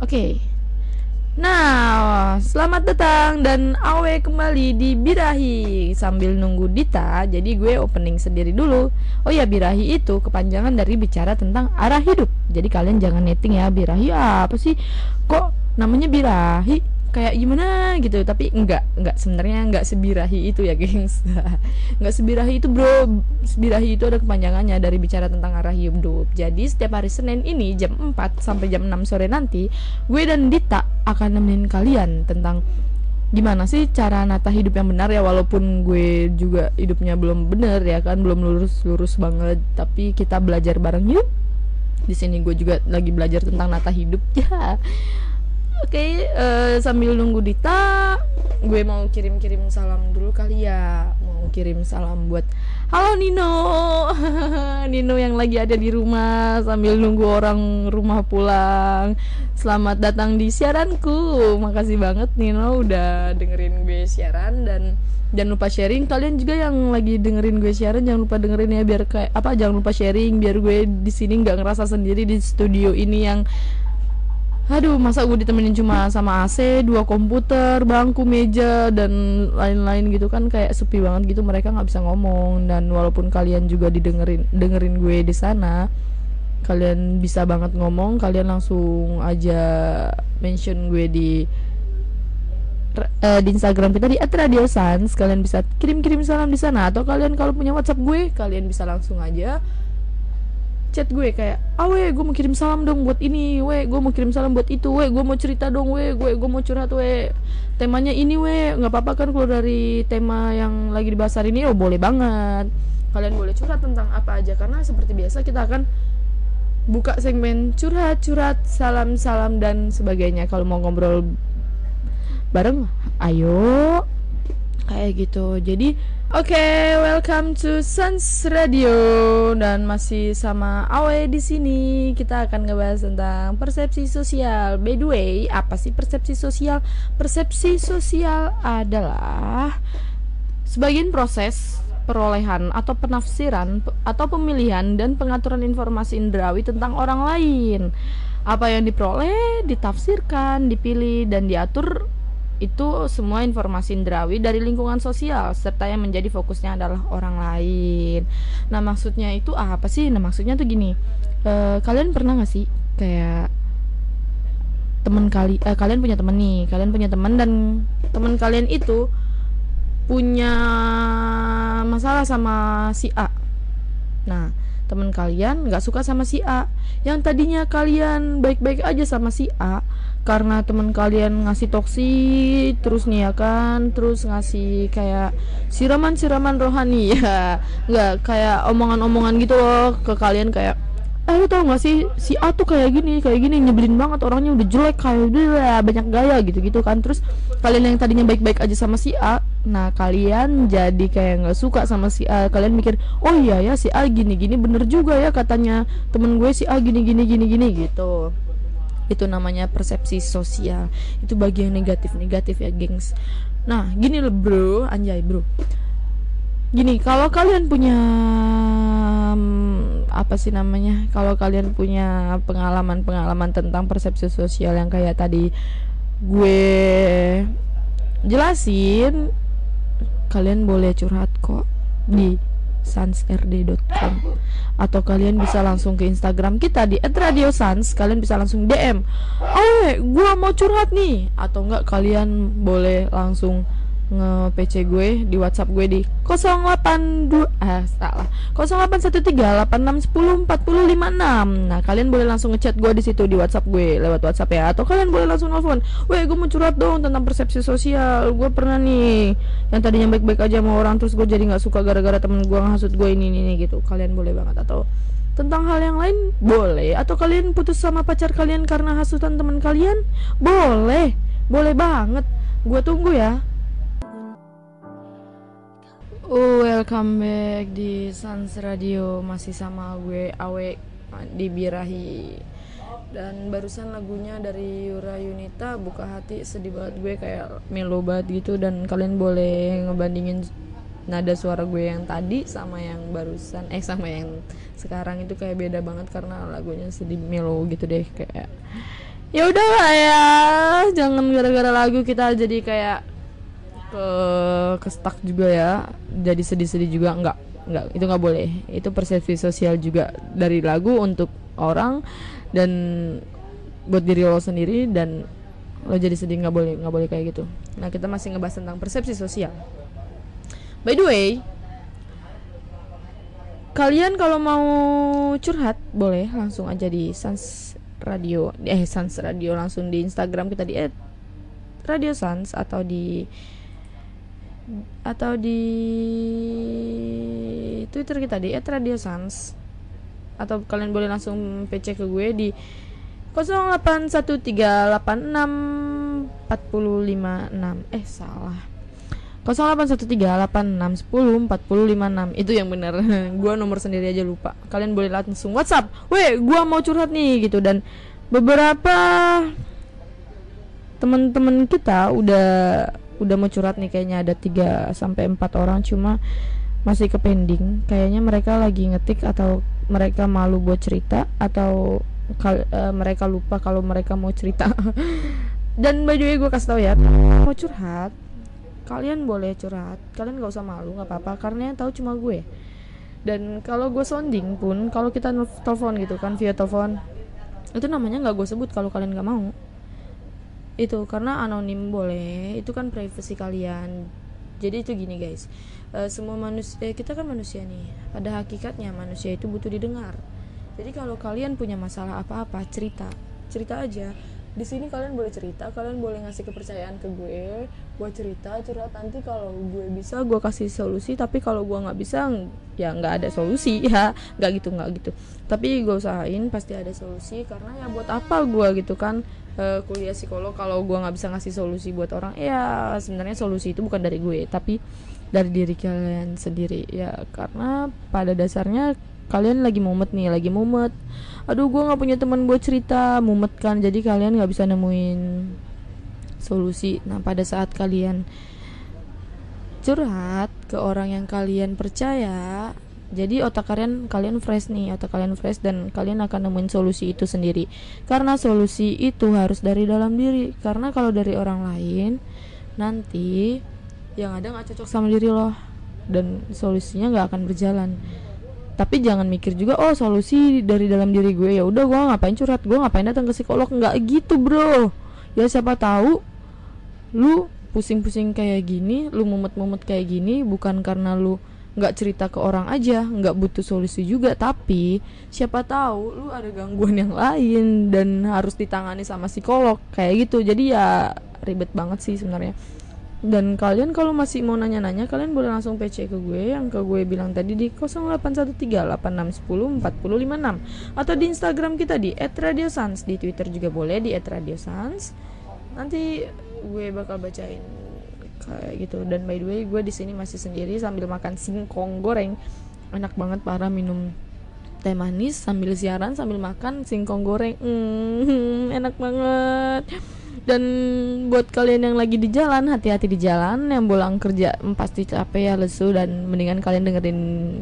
Oke. Nah, selamat datang dan awe kembali di Birahi Sambil nunggu Dita, jadi gue opening sendiri dulu Oh ya, Birahi itu kepanjangan dari bicara tentang arah hidup Jadi kalian jangan netting ya, Birahi apa sih? Kok namanya Birahi? Kayak gimana gitu. Tapi enggak enggak sebenarnya enggak sebirahi itu ya gengs. Enggak sebirahi itu bro. Sebirahi itu ada kepanjangannya dari bicara tentang arah hidup. Jadi setiap hari Senin ini jam 4 sampai jam 6 sore nanti gue dan Dita akan nemenin kalian tentang gimana sih cara nata hidup yang benar ya walaupun gue juga hidupnya belum bener ya kan belum lurus lurus banget. Tapi kita belajar bareng yuk. Di sini gue juga lagi belajar tentang nata hidup. Ya Oke, okay, uh, eh, sambil nunggu Dita, gue mau kirim-kirim salam dulu kali ya. Mau kirim salam buat Halo Nino. Nino yang lagi ada di rumah sambil nunggu orang rumah pulang. Selamat datang di siaranku. Makasih banget Nino udah dengerin gue siaran dan jangan lupa sharing kalian juga yang lagi dengerin gue siaran jangan lupa dengerin ya biar kayak apa jangan lupa sharing biar gue di sini nggak ngerasa sendiri di studio ini yang aduh masa gue ditemenin cuma sama AC dua komputer bangku meja dan lain-lain gitu kan kayak sepi banget gitu mereka nggak bisa ngomong. Dan walaupun kalian juga didengerin dengerin gue di sana kalian bisa banget ngomong kalian langsung aja mention gue di uh, di Instagram kita di @radiosans kalian bisa kirim-kirim salam di sana atau kalian kalau punya WhatsApp gue kalian bisa langsung aja chat gue kayak awe ah, gue mau kirim salam dong buat ini we gue mau kirim salam buat itu we gue mau cerita dong we gue gue mau curhat we temanya ini we nggak apa-apa kan kalau dari tema yang lagi dibahas hari ini? Oh boleh banget. Kalian boleh curhat tentang apa aja karena seperti biasa kita akan buka segmen curhat curhat salam salam dan sebagainya. Kalau mau ngobrol bareng ayo. Kayak gitu. Jadi Oke, okay, welcome to Sans Radio dan masih sama Awe di sini. Kita akan ngebahas tentang persepsi sosial. By the way, apa sih persepsi sosial? Persepsi sosial adalah sebagian proses perolehan atau penafsiran atau pemilihan dan pengaturan informasi indrawi tentang orang lain. Apa yang diperoleh, ditafsirkan, dipilih dan diatur itu semua informasi indrawi dari lingkungan sosial serta yang menjadi fokusnya adalah orang lain. Nah maksudnya itu apa sih? Nah maksudnya tuh gini, e, kalian pernah gak sih kayak teman kali, eh, kalian punya temen nih, kalian punya teman dan teman kalian itu punya masalah sama si A. Nah teman kalian nggak suka sama si A yang tadinya kalian baik-baik aja sama si A karena teman kalian ngasih toksi terus nih ya kan terus ngasih kayak siraman-siraman rohani. Ya nggak kayak omongan-omongan gitu loh ke kalian kayak eh lu tau gak sih si A tuh kayak gini kayak gini nyebelin banget orangnya udah jelek kayak udah banyak gaya gitu gitu kan. Terus kalian yang tadinya baik-baik aja sama si A nah kalian jadi kayak nggak suka sama si A. Kalian mikir oh iya ya si A gini gini bener juga ya katanya temen gue si A gini gini gini gini gitu itu namanya persepsi sosial. Itu bagian negatif negatif ya gengs. Nah gini loh bro. Anjay bro. Gini kalau kalian punya um, apa sih namanya kalau kalian punya pengalaman-pengalaman tentang persepsi sosial yang kayak tadi gue jelasin kalian boleh curhat kok di sansrd.com atau kalian bisa langsung ke Instagram kita di @radiosans. Kalian bisa langsung DM oh gue mau curhat nih. Atau enggak kalian boleh langsung nge-PC gue di WhatsApp gue di 082 ah salah 081386104056. Nah, kalian boleh langsung ngechat gue di situ di WhatsApp gue lewat WhatsApp ya atau kalian boleh langsung nelfon. Weh, gue mau curhat dong tentang persepsi sosial. Gue pernah nih yang tadinya baik-baik aja sama orang terus gue jadi nggak suka gara-gara temen gue ngasut gue ini ini gitu. Kalian boleh banget atau tentang hal yang lain boleh atau kalian putus sama pacar kalian karena hasutan teman kalian boleh boleh banget gue tunggu ya Oh, welcome back di Sans Radio. Masih sama gue Awe di Birahi. Dan barusan lagunya dari Yura Yunita buka hati sedih banget gue kayak melo banget gitu. Dan kalian boleh ngebandingin nada suara gue yang tadi sama yang barusan. Eh sama yang sekarang itu kayak beda banget karena lagunya sedih melo gitu deh kayak. Ya udah lah ya jangan gara-gara lagu kita jadi kayak ke ke stuck juga ya. Jadi sedih-sedih juga nggak nggak itu nggak boleh. Itu persepsi sosial juga dari lagu untuk orang dan buat diri lo sendiri dan lo jadi sedih nggak boleh nggak boleh kayak gitu. Nah kita masih ngebahas tentang persepsi sosial. By the way kalian kalau mau curhat boleh langsung aja di Sans Radio eh Sans Radio langsung di Instagram kita di Radio Sans atau di atau di Twitter kita di @radiosans. Atau kalian boleh langsung PC ke gue di 0813864056 eh salah. 081386104056 itu yang benar. Gue nomor sendiri aja lupa. Kalian boleh langsung WhatsApp. Weh gue mau curhat nih gitu. Dan beberapa teman-teman kita udah udah mau curhat nih kayaknya ada 3 sampai 4 orang cuma masih ke pending. Kayaknya mereka lagi ngetik atau mereka malu buat cerita atau kal uh, mereka lupa kalau mereka mau cerita. Dan by the way gue kasih tau ya mau curhat kalian boleh curhat. Kalian gak usah malu nggak apa-apa karena yang tahu cuma gue. Dan kalau gue sounding pun kalau kita telepon gitu kan via telepon itu namanya nggak gue sebut kalau kalian nggak mau itu karena anonim boleh itu kan privasi kalian. Jadi itu gini guys. Uh, semua manusia eh, kita kan manusia nih. Pada hakikatnya manusia itu butuh didengar. Jadi kalau kalian punya masalah apa-apa cerita. Cerita aja. Di sini kalian boleh cerita kalian boleh ngasih kepercayaan ke gue. Buat cerita curhat. Nanti kalau gue bisa gue kasih solusi. Tapi kalau gue nggak bisa ya nggak ada solusi. Ya nggak gitu nggak gitu. Tapi gue usahain pasti ada solusi. Karena ya buat apa gue gitu kan uh, kuliah psikolog kalau gue nggak bisa ngasih solusi buat orang ya sebenarnya solusi itu bukan dari gue tapi dari diri kalian sendiri. Ya karena pada dasarnya kalian lagi mumet nih lagi mumet. Aduh gue nggak punya teman buat cerita mumet kan. Jadi kalian nggak bisa nemuin solusi. Nah pada saat kalian curhat ke orang yang kalian percaya jadi otak kalian kalian fresh nih otak kalian fresh dan kalian akan nemuin solusi itu sendiri. Karena solusi itu harus dari dalam diri. Karena kalau dari orang lain nanti yang ada nggak cocok sama diri loh dan solusinya nggak akan berjalan. Tapi jangan mikir juga oh solusi dari dalam diri gue ya udah gue ngapain curhat gue ngapain datang ke psikolog. Nggak gitu bro. Ya siapa tahu lu pusing-pusing kayak gini lu mumet-mumet kayak gini bukan karena lu nggak cerita ke orang aja nggak butuh solusi juga. Tapi siapa tahu lu ada gangguan yang lain dan harus ditangani sama psikolog kayak gitu. Jadi ya ribet banget sih sebenarnya. Dan kalian kalau masih mau nanya-nanya kalian boleh langsung PC ke gue yang ke gue bilang tadi di 081386104056 atau di Instagram kita di @radiosans di Twitter juga boleh di @radiosans. Nanti gue bakal bacain kayak gitu. Dan by the way gue di sini masih sendiri sambil makan singkong goreng. Enak banget para minum teh manis sambil siaran sambil makan singkong goreng. Mm, enak banget dan buat kalian yang lagi di jalan hati-hati di jalan. Yang pulang kerja pasti capek ya lesu. Dan mendingan kalian dengerin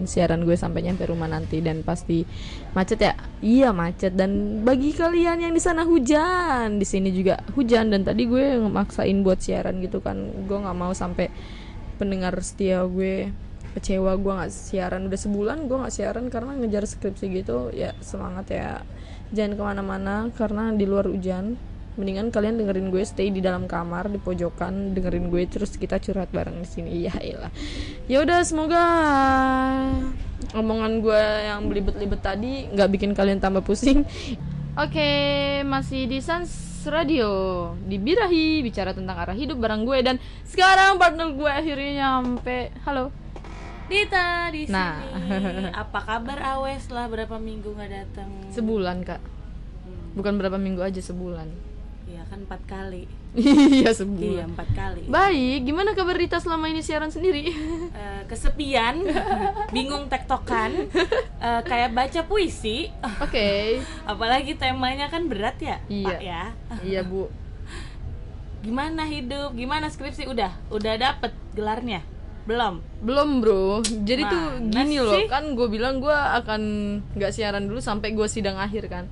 siaran gue sampai nyampe rumah nanti. Dan pasti macet ya? Iya macet. Dan bagi kalian yang di sana hujan. Di sini juga hujan. Dan tadi gue ngemaksain buat siaran gitu kan. Gue nggak mau sampai pendengar setia gue kecewa. Gue nggak siaran. Udah sebulan gue nggak siaran karena ngejar skripsi gitu. Ya semangat ya. Jangan ke mana-mana karena di luar hujan mendingan kalian dengerin gue stay di dalam kamar di pojokan dengerin gue terus kita curhat bareng di sini. Ya ilah ya udah semoga omongan gue yang belibet-libet tadi nggak bikin kalian tambah pusing. Oke masih di Sans Radio. Di Birahi bicara tentang arah hidup bareng gue. Dan sekarang partner gue akhirnya nyampe. Halo. Dita di Nah. sini. Apa kabar Awes lah berapa minggu nggak datang? sebulan kak. Bukan berapa minggu aja sebulan Iya kan empat kali. iya Iya sebulan empat kali. baik gimana kabar Rita selama ini siaran sendiri Eh, kesepian, bingung tektokan, eh, kayak baca puisi. oke Apalagi temanya kan berat ya, Iya. Pak ya. iya bu Gimana hidup? Gimana skripsi? Udah, udah dapet gelarnya? Belum. Belum bro, jadi tuh Mana gini loh sih? kan gue bilang gue akan nggak siaran dulu sampai gue sidang akhir kan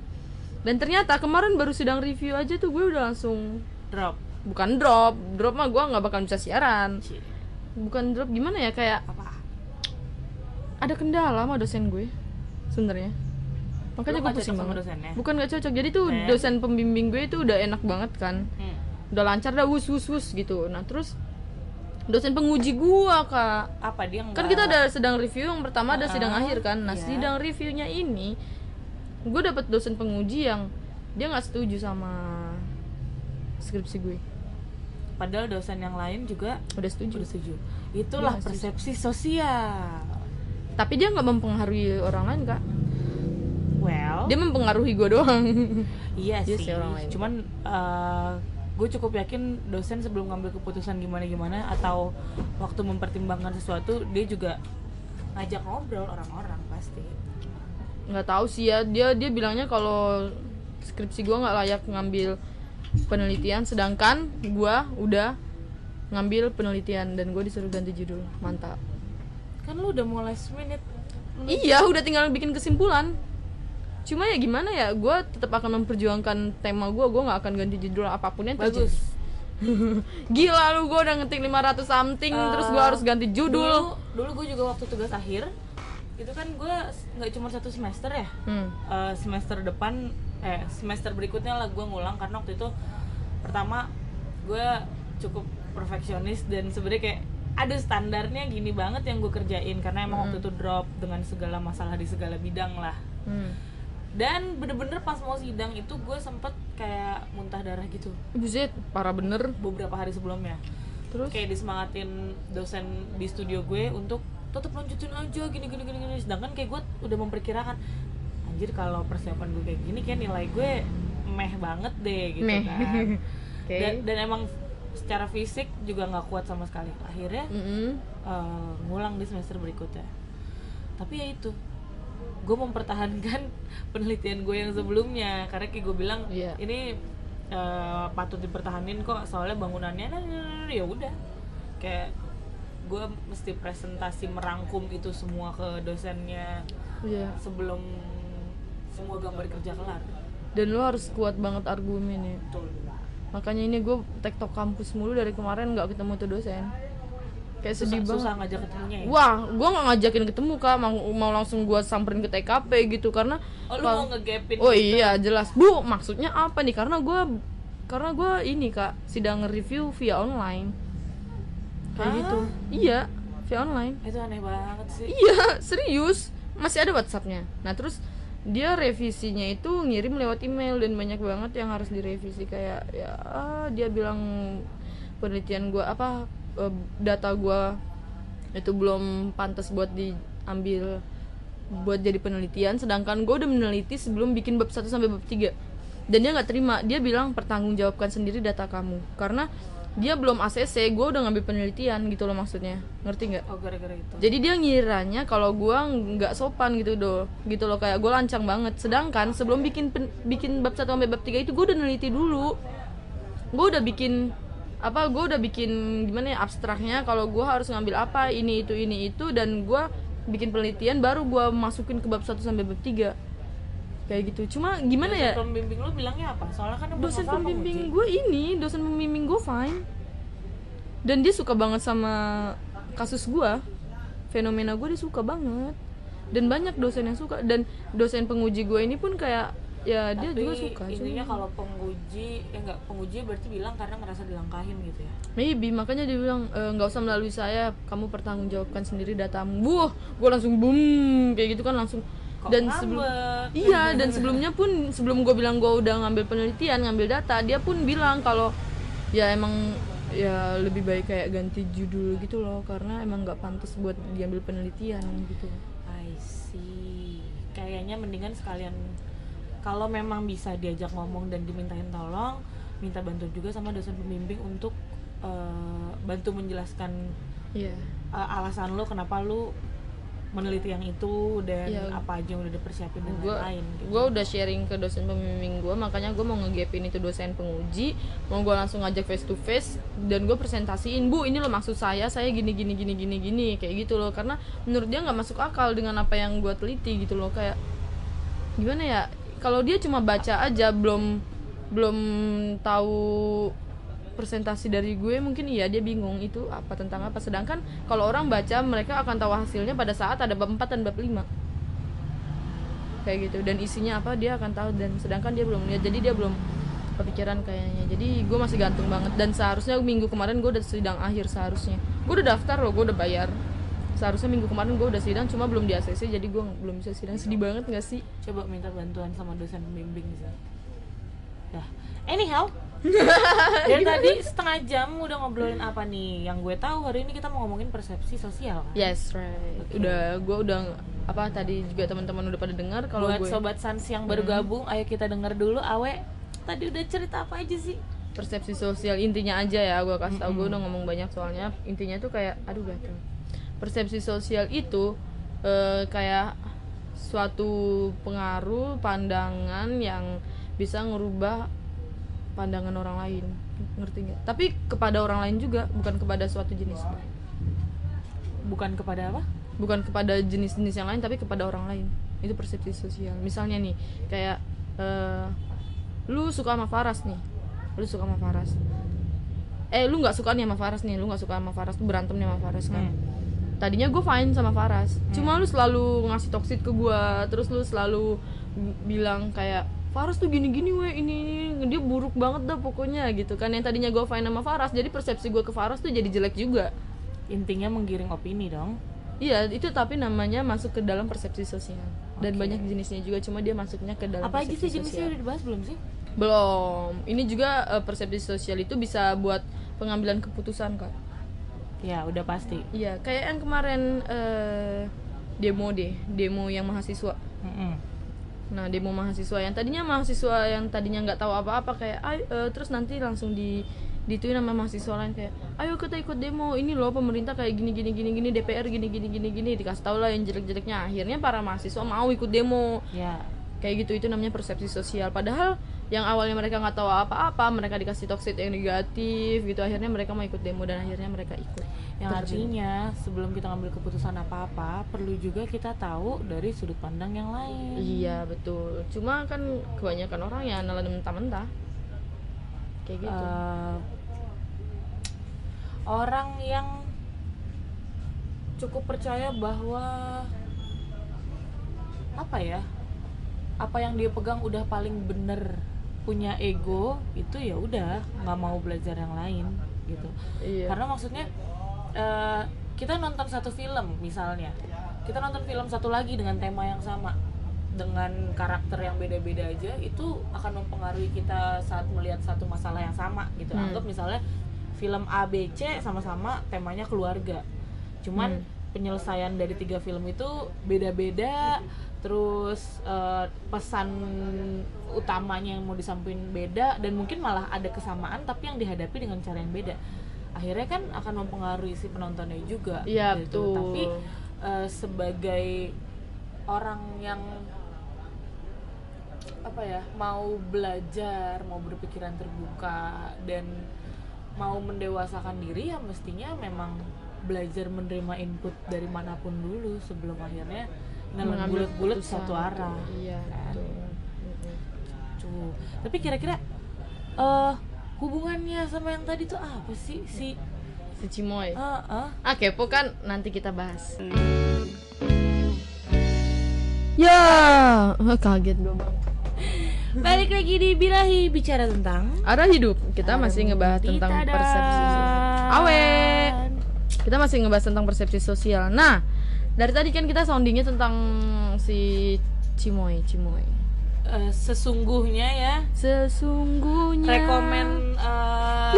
dan ternyata kemarin baru sidang review aja tuh gue udah langsung drop bukan drop drop mah gue nggak bakal bisa siaran Cie. bukan drop gimana ya kayak apa ada kendala sama dosen gue sebenarnya makanya gue nggak pusing banget dosennya? bukan gak cocok jadi tuh Eh? dosen pembimbing gue itu udah enak banget kan hmm. udah lancar dah wus wus wus gitu nah terus dosen penguji gua kak apa dia kan nggak- kita ada sedang review yang pertama ada sidang Ah, akhir kan nah iya. sidang reviewnya ini gue dapet dosen penguji yang dia nggak setuju sama skripsi gue. Padahal dosen yang lain juga udah setuju. udah setuju. Itulah nggak setuju. persepsi sosial. Tapi dia nggak mempengaruhi orang lain kak. Well. Dia mempengaruhi gue doang. Iya dia sih sih. orang lain. cuman gue cukup yakin dosen sebelum ngambil keputusan gimana gimana atau waktu mempertimbangkan sesuatu dia juga ngajak ngobrol orang-orang pasti nggak tahu sih ya. Dia dia bilangnya kalau skripsi gue nggak layak ngambil penelitian sedangkan gue udah ngambil penelitian dan gue disuruh ganti judul. Mantap. Kan lu udah mau last minute iya udah tinggal bikin kesimpulan. Cuma ya gimana ya gue tetap akan memperjuangkan tema gue gue nggak akan ganti judul apa pun yang terjadi. Bagus. Gila lu gue udah ngetik 500 something Eh, terus gue harus ganti judul. dulu dulu gue juga waktu tugas akhir itu kan gue nggak cuma satu semester ya? Hmm. Eh, semester depan eh semester berikutnya lah gue ngulang karena waktu itu pertama gue cukup perfeksionis dan sebenarnya kayak ada standarnya gini banget yang gue kerjain karena emang waktu itu drop dengan segala masalah di segala bidang lah. Hmm. dan bener-bener pas mau sidang itu gue sempet kayak muntah darah gitu. Buset, parah bener. Beberapa hari sebelumnya. Terus? Kayak disemangatin dosen di studio gue untuk tetap lanjutin aja gini gini gini gini sedangkan kayak gue udah memperkirakan anjir kalau persiapan gue kayak gini kayak nilai gue meh banget deh gitu Meh. kan Oke. dan, dan emang secara fisik juga nggak kuat sama sekali akhirnya Mm-mm. eh, ngulang di semester berikutnya tapi ya itu gue mempertahankan penelitian gue yang sebelumnya karena kayak gue bilang Iya. ini eh, patut dipertahanin kok soalnya bangunannya nah, nah, nah, nah, ya udah kayak gue mesti presentasi merangkum itu semua ke dosennya Iya. sebelum semua gambar kerja kelar. Dan lo harus kuat banget argumennya makanya ini gue tektok kampus mulu dari kemarin nggak ketemu tuh dosen. Kayak sedih susah, banget. susah ngajak ketemunya ya? Wah gue nggak ngajakin ketemu kak. Mau, mau langsung gue samperin ke TKP gitu karena oh lu mau ngegapin oh gitu? iya jelas. Bu maksudnya apa nih? Karena gue karena gue ini kak sidang review via online kayak Hah? gitu iya via online. Itu aneh banget sih. Iya, serius. Masih ada WhatsAppnya. Nah, terus dia revisinya itu ngirim lewat email dan banyak banget yang harus direvisi. Kayak ya ah, dia bilang penelitian gua apa eh, data gua itu belum pantas buat diambil buat jadi penelitian sedangkan gue udah meneliti sebelum bikin bab 1 sampai bab 3 dan dia nggak terima. Dia bilang pertanggungjawabkan sendiri data kamu. Karena dia belum ACC gue udah ngambil penelitian gitu loh maksudnya. Ngerti nggak? Oh gara-gara itu. Jadi dia ngiranya kalau gua nggak sopan gitu do. Gitu loh kayak gue lancang banget. Sedangkan sebelum bikin pen- bikin bab 1 sampai bab 3 itu gue udah neliti dulu. Gue udah bikin apa gue udah bikin gimana ya abstraknya kalau gua harus ngambil apa ini itu ini itu dan gua bikin penelitian baru gua masukin ke bab 1 sampai bab 3 kayak gitu. Cuma gimana ya? dosen pembimbing lu bilangnya apa? Soalnya kan dosen pembimbing gue ini dosen pembimbing gue fine. Dan dia suka banget sama kasus gue fenomena gue dia suka banget. Dan banyak dosen yang suka. Dan dosen penguji gue ini pun kayak ya dia Tapi juga suka intinya kalau penguji eh enggak penguji berarti bilang karena ngerasa dilangkahin gitu ya? Maybe makanya dia bilang "E, nggak usah melalui saya. Kamu pertanggungjawabkan sendiri datamu. Buh gue langsung boom kayak gitu kan langsung Kok dan sebelum iya dan sebelumnya pun sebelum gue bilang gue udah ngambil penelitian ngambil data dia pun bilang kalau ya emang ya lebih baik kayak ganti judul gitu loh karena emang nggak pantas buat diambil penelitian gitu. I see. Kayaknya mendingan sekalian kalau memang bisa diajak ngomong dan dimintain tolong minta bantuan juga sama dosen pembimbing untuk eh, bantu menjelaskan iya. eh, alasan lo kenapa lu meneliti yang itu dan Iya. apa aja yang udah dipersiapin dan gue lain-lain gitu. gue udah sharing ke dosen pembimbing gue makanya gue mau ngegapin itu dosen penguji mau gue langsung ngajak face to face dan gue presentasiin bu ini loh maksud saya saya gini gini gini gini gini kayak gitu loh karena menurut dia nggak masuk akal dengan apa yang gue teliti gitu loh kayak gimana ya kalau dia cuma baca aja belum belum tahu presentasi dari gue mungkin iya dia bingung itu apa tentang apa. Sedangkan kalau orang baca mereka akan tahu hasilnya pada saat ada bab 4 dan bab 5 kayak gitu dan isinya apa dia akan tahu dan sedangkan dia belum lihat. Jadi dia belum kepikiran kayaknya. Jadi gue masih gantung banget. Dan seharusnya minggu kemarin gue udah sidang akhir seharusnya. Gue udah daftar loh gue udah bayar. Seharusnya minggu kemarin gue udah sidang cuma belum di ACC jadi gue belum bisa sidang. Sedih banget gak sih? Coba minta bantuan sama dosen pembimbing bisa ya anyhow dari tadi setengah jam udah ngobrolin apa nih? Yang gue tahu hari ini kita mau ngomongin persepsi sosial kan? Yes right. Oke. udah gue udah apa tadi juga teman-teman udah pada dengar kalau buat gue sobat sans yang baru gabung ayo kita denger dulu. Awe tadi udah cerita apa aja sih? Persepsi sosial intinya aja ya gue kasih tau gue udah ngomong banyak soalnya. Intinya tuh kayak aduh gatel. Persepsi sosial itu eh, kayak suatu pengaruh pandangan yang bisa ngerubah pandangan orang lain ngerti nggak? Tapi kepada orang lain juga bukan kepada suatu jenis. Bukan kepada apa? Bukan kepada jenis-jenis yang lain tapi kepada orang lain. Itu persepsi sosial. Misalnya nih kayak eh, lu suka sama Faras nih. Lu suka sama Faras. Eh lu nggak suka nih sama Faras nih. Lu nggak suka sama Faras tuh berantem nih sama Faras kan. Hmm. tadinya gue fine sama Faras. Cuma lu selalu ngasih toksit ke gue terus lu selalu bilang kayak Faras tuh gini-gini weh ini, ini dia buruk banget dah pokoknya gitu kan yang tadinya gue fine sama Faras jadi persepsi gue ke Faras tuh jadi jelek juga intinya menggiring opini dong Iya, itu tapi namanya masuk ke dalam persepsi sosial. Dan Oke. banyak jenisnya juga, cuma dia masuknya ke dalam apa aja sih jenisnya udah dibahas belum sih Belum. Ini juga eh, persepsi sosial itu bisa buat pengambilan keputusan, Kak. ya udah pasti Iya, kayak yang kemarin eh, demo deh, demo yang mahasiswa. Mm-mm. Nah, demo mahasiswa yang tadinya mahasiswa yang tadinya nggak tahu apa-apa kayak "Ay, eh, terus nanti langsung di dituin sama mahasiswa lain kayak ayo kita ikut demo ini loh pemerintah kayak gini gini gini gini DPR gini gini gini gini dikasih tau lah yang jelek-jeleknya. Akhirnya para mahasiswa mau ikut demo. Ya. Kayak gitu itu namanya persepsi sosial. Padahal yang awalnya mereka nggak tahu apa-apa mereka dikasih toksit yang negatif gitu akhirnya mereka mau ikut demo dan akhirnya mereka ikut. Yang Terjun. artinya sebelum kita ngambil keputusan apa-apa perlu juga kita tahu dari sudut pandang yang lain. Iya betul. Cuma kan kebanyakan orang ya nelan mentah-mentah. Kayak gitu. Eh, orang yang cukup percaya bahwa apa ya apa yang dia pegang udah paling bener punya ego itu ya udah nggak mau belajar yang lain gitu iya karena maksudnya eh, kita nonton satu film misalnya kita nonton film satu lagi dengan tema yang sama dengan karakter yang beda-beda aja itu akan mempengaruhi kita saat melihat satu masalah yang sama gitu Hmm. anggap misalnya film A B C sama-sama temanya keluarga cuman Hmm. Penyelesaian dari tiga film itu beda-beda. Terus eh, pesan utamanya yang mau disampaikan beda dan mungkin malah ada kesamaan tapi yang dihadapi dengan cara yang beda. Akhirnya kan akan mempengaruhi si penontonnya juga iya gitu. betul. tapi eh, sebagai orang yang apa ya mau belajar mau berpikiran terbuka dan mau mendewasakan diri ya mestinya memang belajar menerima input dari mana pun dulu sebelum akhirnya nelen Mengambil bulat-bulat satu arah iya kan? Mm-mm. Cuh. tapi kira-kira eh hubungannya sama yang tadi tuh apa sih? Si si Cimoy? Ah ah. Ah kepo kan? Nanti kita bahas. Ya! Ah, kaget gue bang. Balik lagi di birahi bicara tentang arah hidup. Kita masih ngebahas tentang persepsi. Awe kita masih ngebahas tentang persepsi sosial. Nah dari tadi kan kita soundingnya tentang si Cimoy Cimoy. Eh, sesungguhnya ya. Sesungguhnya. Rekomen eh,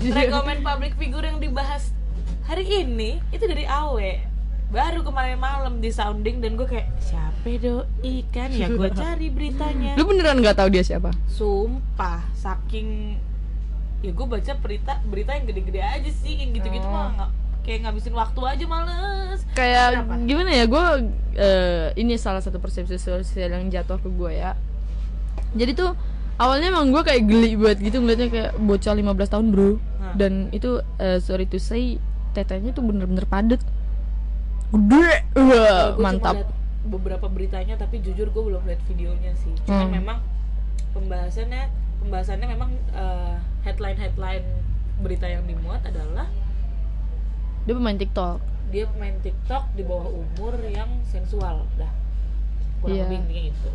rekomen public figure yang dibahas hari ini itu dari Awe. Baru kemarin malam di sounding dan gue kayak siapa doi kan? Ya gue cari beritanya. Lu beneran nggak tahu dia siapa? Sumpah saking ya gue baca berita berita yang gede-gede aja sih yang gitu-gitu Oh. mah nggak kayak ngabisin waktu aja males kayak Kenapa? gimana ya gue ini salah satu persepsi sosial yang jatuh ke gue ya jadi tuh awalnya emang gue kayak geli buat gitu ngeliatnya kayak bocah 15 tahun bro Nah. dan itu eh, sorry to say tetenya tuh bener-bener padet gede wah cuma mantap liat beberapa beritanya tapi jujur gue belum lihat videonya sih cuman Hmm. memang pembahasannya pembahasannya memang headline headline berita yang dimuat adalah dia pemain TikTok. dia main TikTok di bawah umur yang sensual. Dah kurang Iya. lebih intinya itu.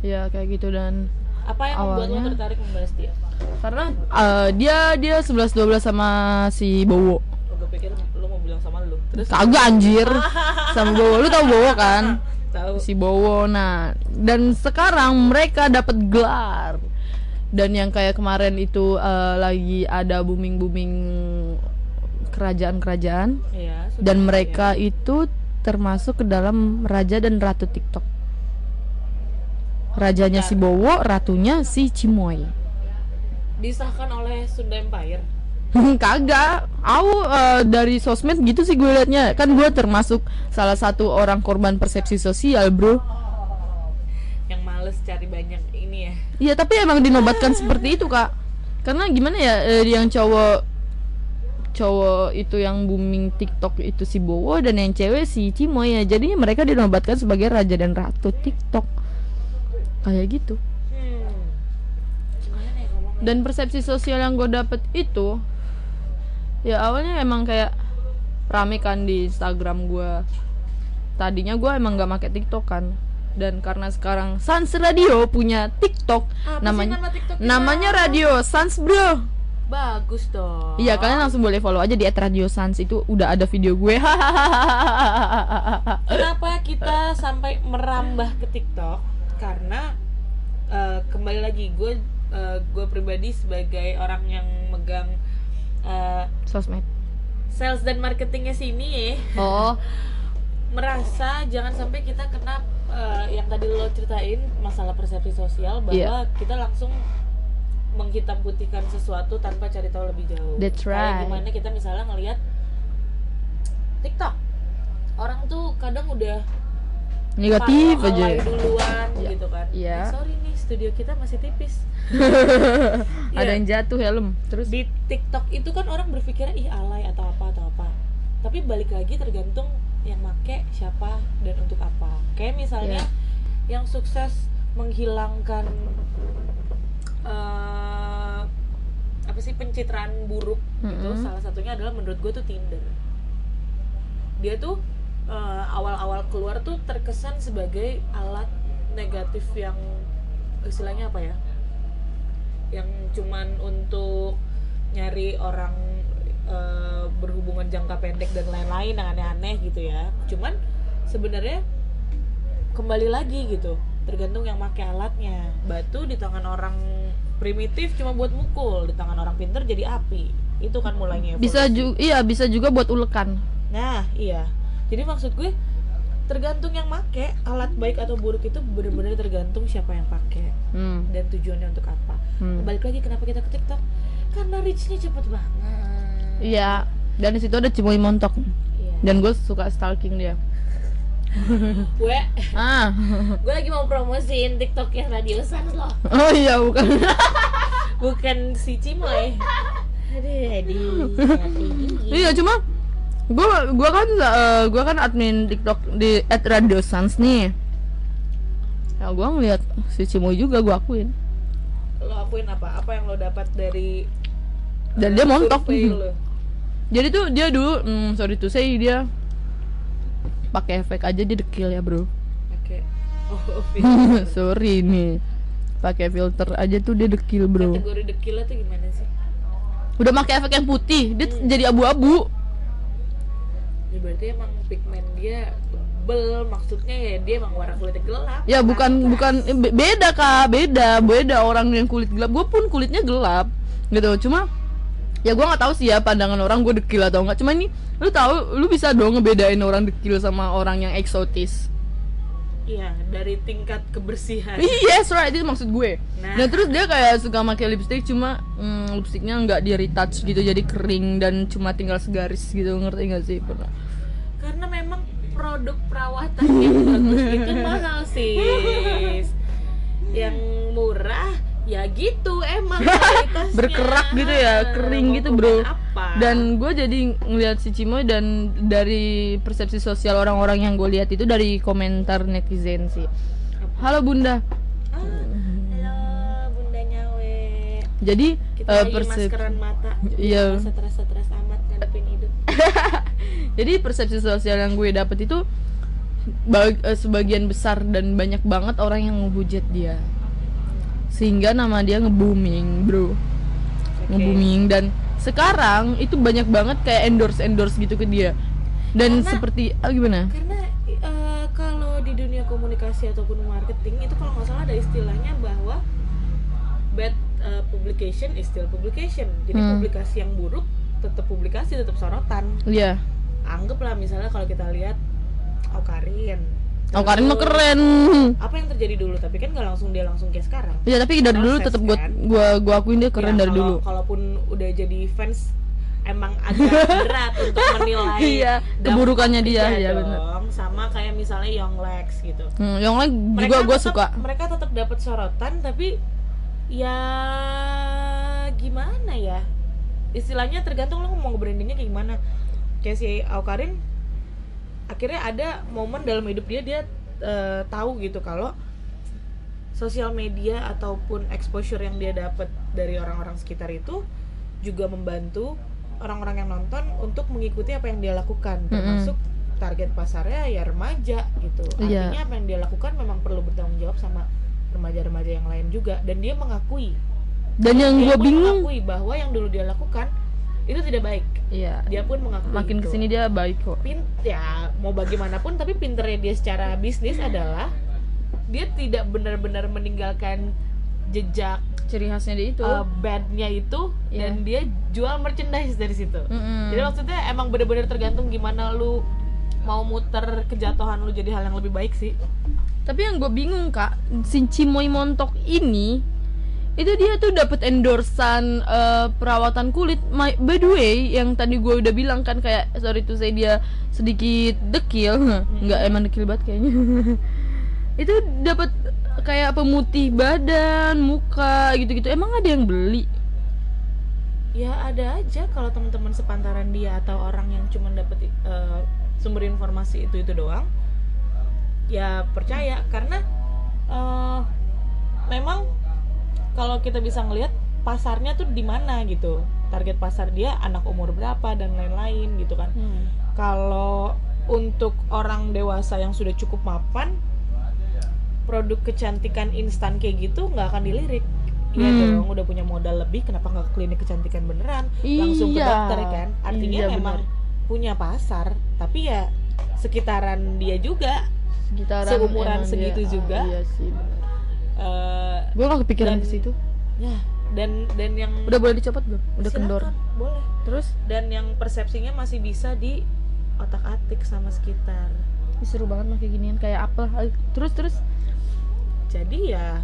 Ya kayak gitu dan apa yang membuat lo Awalnya- tertarik membahas dia? Karena eh, dia dia 11 12 sama si Bowo. Oh, gue pikir lo mau bilang sama lu terus? Kagak anjir. Sama Bowo. Lu tau Bowo kan tahu. Si Bowo. Nah dan sekarang mereka dapat gelar. Dan yang kayak kemarin itu eh, lagi ada booming booming kerajaan-kerajaan. Iya, dan ya. mereka itu termasuk ke dalam raja dan ratu TikTok. Rajanya si Bowo ratunya si Cimoy disahkan oleh Sunda Empire kagak. Aku eh, dari sosmed gitu sih gue liatnya. Kan gue termasuk salah satu orang korban persepsi sosial bro. Yang males cari banyak ini ya. Iya tapi emang dinobatkan seperti itu kak. Karena gimana ya eh, yang cowok cowok itu yang booming TikTok itu si Bowo dan yang cewek si Cimoy ya. Jadinya mereka dinobatkan sebagai raja dan ratu TikTok. Kayak gitu. Hmm. dan persepsi sosial yang gue dapet itu ya awalnya emang kayak rame kan di Instagram gue tadinya gue emang gak make TikTok kan. Dan karena sekarang Sans Radio punya TikTok Apa sih namanya nama TikTok kita? namanya Radio Sans bro. Bagus dong. Iya kalian langsung boleh follow aja di @radio Sans itu udah ada video gue. Kenapa kita sampai merambah ke TikTok? Karena eh, kembali lagi gue eh, gue pribadi sebagai orang yang megang eh, sosmed sales dan marketingnya sini oh merasa jangan sampai kita kena eh, yang tadi lo ceritain masalah persepsi sosial bahwa Iya. kita langsung menghitam putihkan sesuatu tanpa cari tahu lebih jauh. That's Kayak right. gimana kita misalnya ngelihat TikTok orang tuh kadang udah negatif follow aja duluan Iya. gitu kan. Iya. Eh, sorry nih studio kita masih tipis. ada Iya. yang jatuh helm terus di TikTok itu kan orang berpikir ih alay atau apa atau apa tapi balik lagi tergantung yang make siapa dan untuk apa kayak misalnya Iya. yang sukses menghilangkan eh, apa sih pencitraan buruk gitu Mm-mm. salah satunya adalah menurut gue tuh Tinder dia tuh eh, awal-awal keluar tuh terkesan sebagai alat negatif yang istilahnya apa ya yang cuman untuk nyari orang eh, berhubungan jangka pendek dan lain-lain yang aneh-aneh gitu ya. Cuman sebenarnya kembali lagi gitu tergantung yang pakai alatnya. Batu di tangan orang primitif cuma buat mukul di tangan orang pinter jadi api. Itu kan mulainya bisa juga iya bisa juga buat ulekan. Nah, iya. Jadi maksud gue tergantung yang make alat baik atau buruk itu bener-bener tergantung siapa yang pakai hmm. dan tujuannya untuk apa. Hmm. Balik lagi kenapa kita ke TikTok? Karena reach-nya cepet banget. Iya, dan di situ ada Cimoy montok. Iya. Dan gue suka stalking dia. Gue Ah, gue lagi mau promosiin TikTok yang Radio Sans loh. oh iya bukan. Bukan si Cimoy. Aduh, aduh. aduh. iya cuma gue gua kan eh, gua kan admin TikTok di @radiosans nih. Ya gue ngeliat si Cimoy juga gue akuin. Lo akuin apa? Apa yang lo dapat dari Dan eh, dia montok. lo? Jadi tuh dia dulu, hmm, sorry to say dia pakai efek aja dia dekil ya bro. Oke. Oh, filter. sorry nih, pakai filter aja tuh dia dekil bro. Kategori dekilnya tuh gimana sih? Udah pakai efek yang putih, dia jadi abu-abu. Ya berarti emang pigmen dia tebel, maksudnya ya dia emang warna kulitnya gelap. Ya bukan bukan eh, be- beda kak, beda beda orang yang kulit gelap. Gue pun kulitnya gelap, gitu. Cuma ya gue nggak tahu sih ya pandangan orang gue dekil atau enggak. Cuma ini lu tahu, lu bisa dong ngebedain orang dekil sama orang yang eksotis. Iya, dari tingkat kebersihan. Yes right itu maksud gue. Nah. Nah terus dia kayak suka pakai lipstick cuma mm, lipstiknya nggak di retouch gitu jadi kering dan cuma tinggal segaris gitu ngerti gak sih pernah? Karena memang produk perawatan yang bagus itu mahal sis. Yang murah ya gitu emang. Berkerak gitu ya, kering gitu, bro. Apa? dan gue jadi ngeliat si Cimoy dan dari persepsi sosial orang-orang yang gue lihat itu dari komentar netizen sih halo bunda Ah, halo bundanya we. jadi Kita eh, lagi persep- maskeran mata. Iya. Jadi persepsi sosial yang gue dapet itu bag- eh, sebagian besar dan banyak banget orang yang ngehujat dia sehingga nama dia nge-booming bro Oke. nge-booming dan sekarang itu banyak banget kayak endorse endorse gitu ke dia dan Karena- seperti ah, gimana Karena eh, kalau di dunia komunikasi ataupun marketing itu kalau nggak salah ada istilahnya bahwa bad eh, publication is still publication. Jadi Hmm. publikasi yang buruk tetap publikasi, tetap sorotan. Iya Anggaplah misalnya kalau kita lihat Aukarin. Oh Karin mah keren Apa yang terjadi dulu? Tapi kan nggak langsung dia langsung kayak sekarang. ya tapi dari dulu tetap gua kan? gua gua akuin dia keren Ya, dari kalau- dulu Kalaupun udah jadi fans emang agak berat untuk menilai Iya, keburukannya dia, Iya ya dong. Sama kayak misalnya Young Lex gitu. hmm, yang lain juga gua tetap- suka mereka tetap dapat sorotan tapi ya gimana ya istilahnya tergantung lo mau brandingnya kayak gimana kayak si Aukarin akhirnya ada momen dalam hidup dia dia eh, tahu gitu kalau sosial media ataupun exposure yang dia dapat dari orang-orang sekitar itu juga membantu orang-orang yang nonton untuk mengikuti apa yang dia lakukan. Termasuk target pasarnya ya remaja gitu. Iya. artinya apa yang dia lakukan memang perlu bertanggung jawab sama remaja-remaja yang lain juga. Dan dia mengakui. Dan yang pun bingung mengakui bahwa yang dulu dia lakukan itu tidak baik iya dia pun mengakui makin itu. ke sini dia baik kok pin ya mau bagaimanapun tapi pinternya dia secara bisnis adalah dia tidak benar-benar meninggalkan jejak ciri khasnya dia itu uh, bandnya itu Iya. dan dia jual merchandise dari situ Mm-mm. jadi maksudnya emang bener-bener tergantung gimana lu mau muter kejatuhan lu jadi hal yang lebih baik sih Tapi yang gue bingung kak, si Cimoy Montok ini itu dia tuh dapat endorsan eh, perawatan kulit. My, by the way, yang tadi gue udah bilang kan kayak sorry to say dia sedikit dekil, nggak emang dekil banget kayaknya. itu dapat kayak pemutih badan, muka gitu-gitu. Emang ada yang beli? ya ada aja kalau teman-teman sepantaran dia atau orang yang cuma dapet uh, sumber informasi itu itu doang ya percaya karena uh, memang kalau kita bisa ngelihat pasarnya tuh di mana gitu target pasar dia anak umur berapa dan lain-lain gitu kan kalau untuk orang dewasa yang sudah cukup mapan produk kecantikan instan kayak gitu nggak akan dilirik Iya Hmm. dong, udah punya modal lebih, kenapa nggak ke klinik kecantikan beneran? Langsung ke Iya. dokter kan? Artinya Iya, memang punya pasar, tapi ya sekitaran dia juga. Sekitaran Seumuran segitu dia- juga. Iya sih. Eh Gue gak kepikiran ke situ. ya, dan dan yang Udah boleh dicopot belum? Udah kendor. Silakan, boleh. Terus Dan yang persepsinya masih bisa di otak-atik sama sekitar. Ih, seru banget mah kayak ginian kayak apa? Ay, Terus terus Jadi ya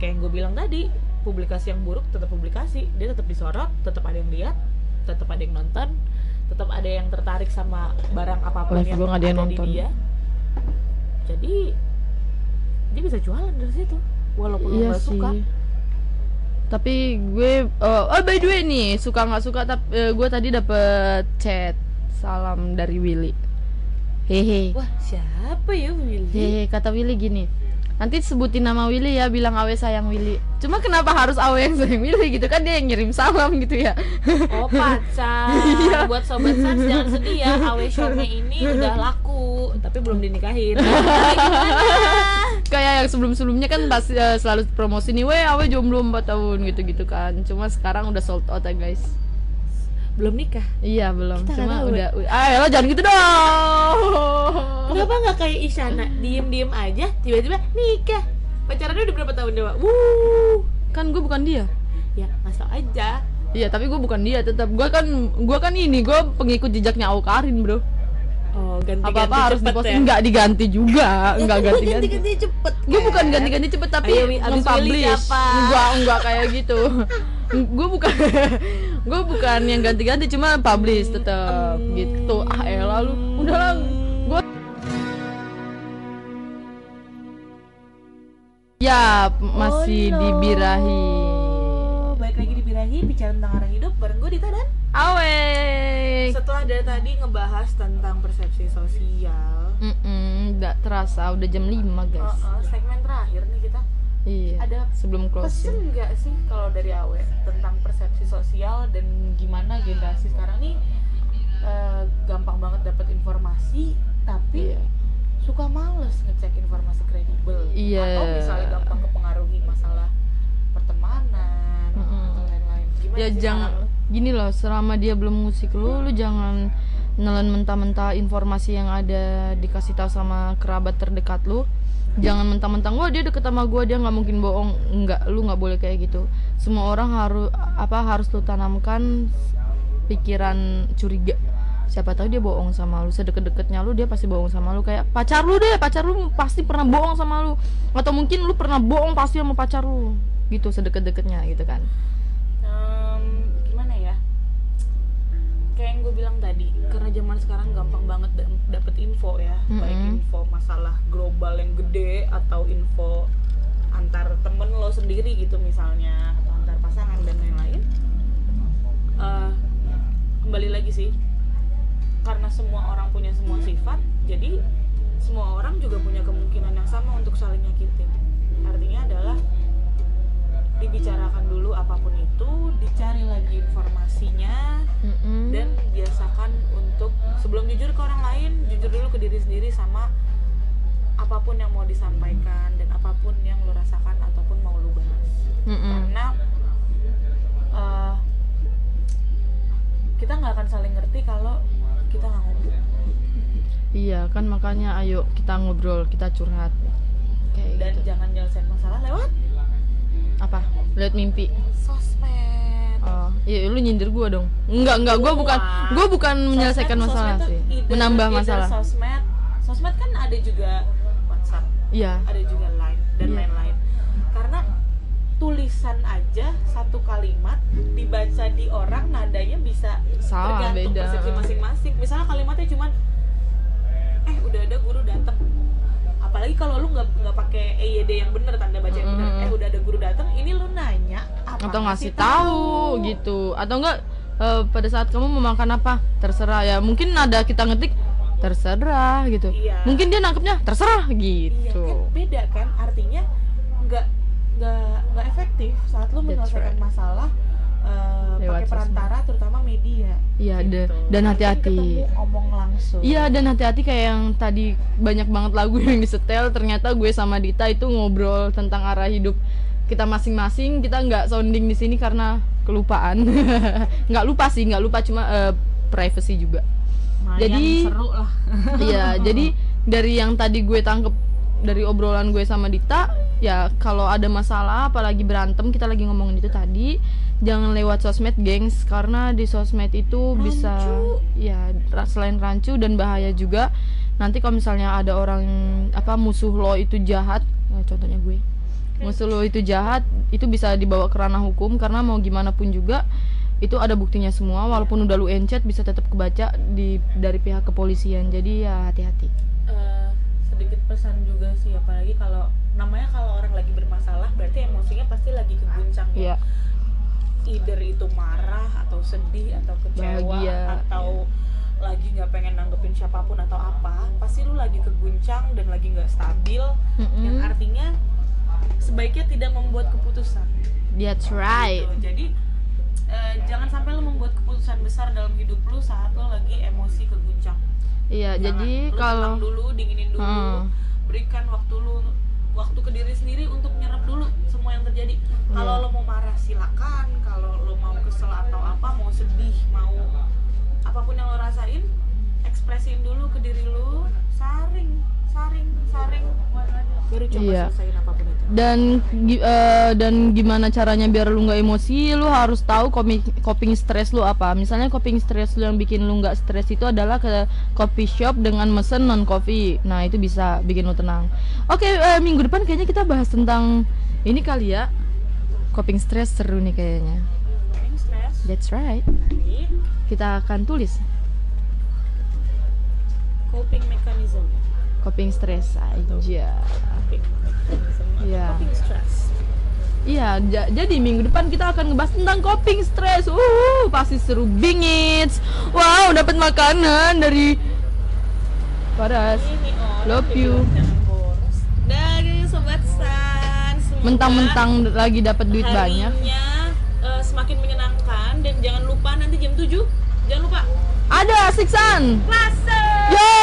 kayak yang gue bilang tadi, publikasi yang buruk tetap publikasi, dia tetap disorot, tetap ada yang lihat, tetap ada yang nonton, tetap ada yang tertarik sama barang apa pun Live yang nggak ada yang ada nonton. di dia. Jadi dia bisa jualan dari situ, walaupun iya sih. suka. Tapi gue oh, oh by the way nih, suka nggak suka tapi gue tadi dapet chat salam dari Willy. Hehe. Wah siapa ya Willy? Hehe, kata Willy gini. Nanti sebutin nama Willy ya, bilang Awe sayang Willy. Cuma kenapa harus Awe yang sayang Willy gitu kan dia yang ngirim salam gitu ya. Oh pacar. Iya. Buat sobat sans jangan sedih ya, awe shopnya ini udah laku, tapi belum dinikahin. Kayak yang sebelum-sebelumnya kan pasti eh, selalu promosi nih, weh Awe jomblo 4 tahun gitu-gitu kan. Cuma sekarang udah sold out ya guys. belum nikah. Iya belum, Kita cuma udah. Ah, lo jangan gitu dong. Kenapa nggak kayak Isyana diem-diem aja tiba-tiba nikah? Pacarannya udah berapa tahun dewa? Wuh, Kan gue bukan dia. ya masuk aja. Iya, tapi gue bukan dia. Tetap gue kan, gue kan ini, gue pengikut jejaknya Aukarin bro. Oh Apa apa harus cepet diposting, ya? nggak diganti juga, nggak ganti-ganti. ganti-ganti cepet. Gue bukan kan? ganti-ganti cepet tapi nge-publish. siapa? Enggak, enggak kayak gitu. gue bukan gue bukan yang ganti-ganti cuma publish tetap Hmm. gitu ah elah lu udahlah gue ya masih Oh, no. dibirahi Baik lagi di Birahi bicara tentang arah hidup bareng gue Dita dan Awe. setelah dari tadi ngebahas tentang persepsi sosial Mm-mm, nggak terasa udah jam 5 guys. uh, uh, segmen terakhir nih kita Iya. ada sebelum pesen closing. nggak sih kalau dari Awe tentang persepsi sosial dan gimana generasi sekarang nih eh, gampang banget dapat informasi tapi Iya. suka males ngecek informasi kredibel Iya. atau misalnya gampang kepengaruhi masalah pertemanan lain-lain gimana Ya jangan gini loh, selama dia belum musik lu, lu jangan nelen mentah-mentah informasi yang ada dikasih tahu sama kerabat terdekat lu. Jangan mentah-mentah, wah dia deket sama gua dia nggak mungkin bohong. Enggak, lu nggak boleh kayak gitu. Semua orang harus apa harus lu tanamkan pikiran curiga. Siapa tahu dia bohong sama lu, sedekat-dekatnya lu dia pasti bohong sama lu kayak pacar lu deh, pacar lu pasti pernah bohong sama lu. Atau mungkin lu pernah bohong pasti sama pacar lu. Gitu sedekat-dekatnya gitu kan. Kayak yang gue bilang tadi karena zaman sekarang gampang banget da- dapet info ya. Baik Mm-mm. info masalah global yang gede atau info antar temen lo sendiri gitu misalnya atau antar pasangan dan lain-lain. Eh, kembali lagi sih karena semua orang punya semua sifat jadi semua orang juga punya kemungkinan yang sama untuk saling nyakitin. Artinya adalah dibicarakan dulu apa pun itu dicari lagi informasinya Mm-mm. dan biasakan untuk sebelum jujur ke orang lain jujur dulu ke diri sendiri sama apa pun yang mau disampaikan dan apa pun yang lo rasakan ataupun mau lo bahas Mm-mm. karena eh, kita nggak akan saling ngerti kalau kita nggak ngobrol Iya kan makanya ayo kita ngobrol, kita curhat. Kayak dan gitu. jangan nyelesain masalah lewat Apa? Lihat mimpi. sosmed Oh, iya lu nyindir gua dong. Enggak, enggak, gua bukan gua bukan menyelesaikan Sosmed- masalah sosmed sih. either- Menambah either masalah. sosmed sosmed kan ada juga WhatsApp Iya. ada juga line dan Iya. lain-lain karena tulisan aja satu kalimat dibaca di orang nadanya bisa Salah, tergantung beda. persepsi masing-masing misalnya kalimatnya cuman eh udah ada guru datang apalagi kalau lu nggak nggak pakai EYD yang bener tanda baca yang bener eh udah ada guru datang ini lu nanya apa Atau ngasih tahu gitu. Atau enggak eh, pada saat kamu mau makan apa? Terserah ya. Mungkin ada kita ngetik terserah gitu. Iya. Mungkin dia nangkepnya terserah Iya gitu. kan beda kan artinya nggak nggak nggak efektif saat lu menyelesaikan right. masalah Lewat pakai perantara terutama media. Iya, gitu. da- dan hati-hati. omong langsung. Iya dan hati-hati kayak yang tadi banyak banget lagu yang disetel ternyata gue sama Dita itu ngobrol tentang arah hidup kita masing-masing kita nggak sounding di sini karena kelupaan nggak lupa sih nggak lupa cuma eh, privacy juga Lumayan jadi- seru lah. iya jadi dari yang tadi gue tangkep dari obrolan gue sama Dita ya kalau ada masalah apalagi berantem kita lagi ngomongin itu tadi jangan lewat sosmed gengs. Karena di sosmed itu bisa Rancu. ya ra- selain rancu dan bahaya juga nanti kalau misalnya ada orang apa musuh lo itu jahat ya, contohnya gue musuh lo itu jahat itu bisa dibawa ke ranah hukum. Karena mau gimana pun juga itu ada buktinya semua. Walaupun udah lu encet bisa tetap kebaca di dari pihak kepolisian. Jadi ya hati-hati. Eh, sedikit pesan juga sih. Apalagi kalau namanya kalau orang lagi bermasalah berarti emosinya pasti lagi keguncang ya. Iya. Either itu marah atau sedih atau kecewa Bahagia, atau lagi nggak pengen nanggepin siapa pun atau apa pasti lu lagi keguncang dan lagi nggak stabil Mm-mm. yang artinya sebaiknya tidak membuat keputusan that's right gitu. jadi eh, jangan sampai lu membuat keputusan besar dalam hidup lu saat lu lagi emosi keguncang iya Jangan. jadi Lu kalau dulu dinginin dulu Hmm. berikan waktu lu waktu ke diri sendiri untuk nyerap dulu semua yang terjadi kalau Iya. lo mau marah silakan kalau lo mau kesel atau apa mau sedih mau apa pun yang lo rasain ekspresiin dulu ke diri lu saring saring saring. Baru coba Iya. selesaiin apa pun itu. Dan eh, dan gimana caranya biar lu nggak emosi lu harus tahu coping stress lu apa. Misalnya coping stress lu yang bikin lu nggak stres itu adalah ke coffee shop dengan mesen non coffee. Nah itu bisa bikin lu tenang. Oke eh, minggu depan kayaknya kita bahas tentang ini kali ya. Coping stress seru nih kayaknya. Coping stress. That's right. Baik. kita akan tulis coping mechanism coping stress aja coping mechanism Iya. coping stress Iya, ja- jadi minggu depan kita akan ngebahas tentang coping stress. Uh, pasti seru bingit. Wow, dapat makanan dari Paras. Ini orang Love you. Dari sobat San, Mentang-mentang lagi dapat duit banyak. eh, semakin menyenangkan dan jangan lupa nanti jam 7 jangan lupa Ada Siksan. klase. Yo!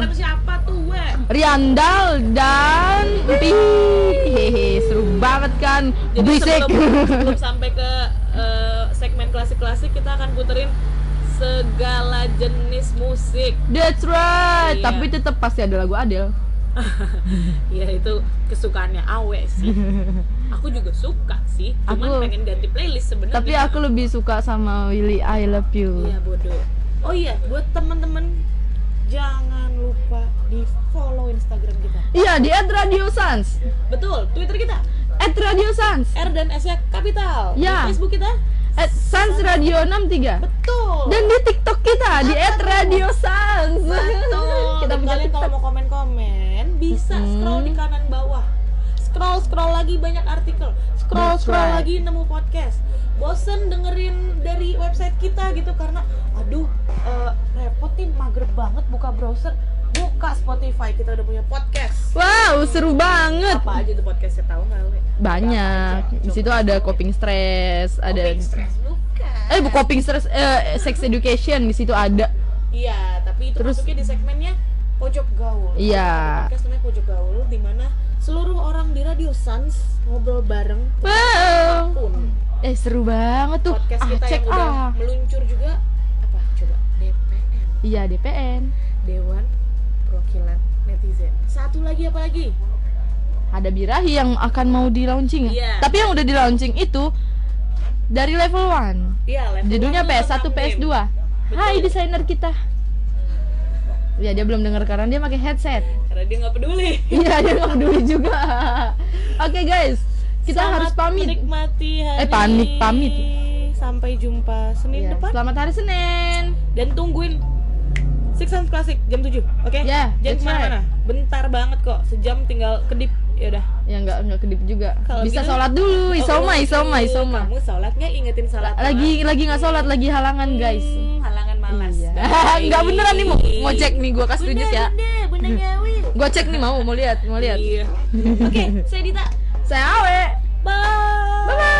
Bareng siapa tuh, we? Riandal dan Pi. Hehe, seru banget kan? Jadi Berisik. sebelum, sebelum sampai ke eh, segmen klasik-klasik kita akan puterin segala jenis musik. That's right. Iya. Tapi tetap pasti ada lagu Adele. ya itu kesukaannya Awe sih. Aku juga suka sih, cuman Aku- pengen ganti playlist sebenarnya. Tapi aku lebih suka sama Willy I Love You. Iya bodoh. Oh iya, buat temen-temen jangan lupa di follow Instagram kita. Iya di @radiosans. Betul, Twitter kita @radiosans. R dan S nya kapital. Ya. Di Facebook kita @sansradio63. betul. Dan di TikTok kita di @radiosans. Betul. kita Dan punya kalian kalau mau komen-komen bisa Mm-mm. scroll di kanan bawah. Scroll scroll lagi banyak artikel. Scroll That's scroll right. lagi nemu podcast. Bosen dengerin dari website kita gitu karena aduh eh, repot nih mager banget buka browser. Buka Spotify kita udah punya podcast. Wow, seru banget. Apa aja tuh podcastnya tahu nggak? Banyak. Di situ ada coping stress, ada Coping stress bukan. Eh, bu coping stress eh, sex education di situ ada. Iya, tapi itu Terus- masuknya di segmennya pojok gaul. Iya. Ada Podcast namanya pojok gaul di mana seluruh orang di Radio Sans ngobrol bareng Wow. pun. Eh, seru banget tuh. Podcast ah, kita cek yang udah ah. meluncur juga apa? Coba DPN, Iya, DPN. Dewan Perwakilan Netizen. Satu lagi apa lagi? Ada birahi yang akan mau di launching. Iya. Tapi yang udah di launching itu dari level 1. Iya, level Judulnya one PS1, tentang PS2. game. Hai desainer kita. Ya dia belum dengar karena dia pakai headset. Karena dia nggak peduli. Iya dia nggak peduli juga. Oke guys, kita Selamat harus pamit. Menikmati hari. Eh, pamit, pamit. Sampai jumpa Senin Iya, depan. Selamat hari Senin. dan tungguin Six Sense Classic jam 7 oke? Ya, Jangan that's ke mana-mana Bentar banget kok Sejam tinggal kedip Ya udah Ya nggak nggak kedip juga. Kalau Bisa gitu- sholat dulu. Isoma, Oh, isoma, oh, isoma. Kamu sholat nggak ingetin sholat Lagi lagi nggak sholat, lagi halangan guys. Hmm, Halangan malas Iya. Nggak beneran nih mau mau cek nih gua kasih tunjuk ya. Bunda, bunda nyawi Gue cek nih mau, mau lihat, mau lihat. Iya. Oke, okay, saya Dita. Saya Awe. Bye. Bye. -bye.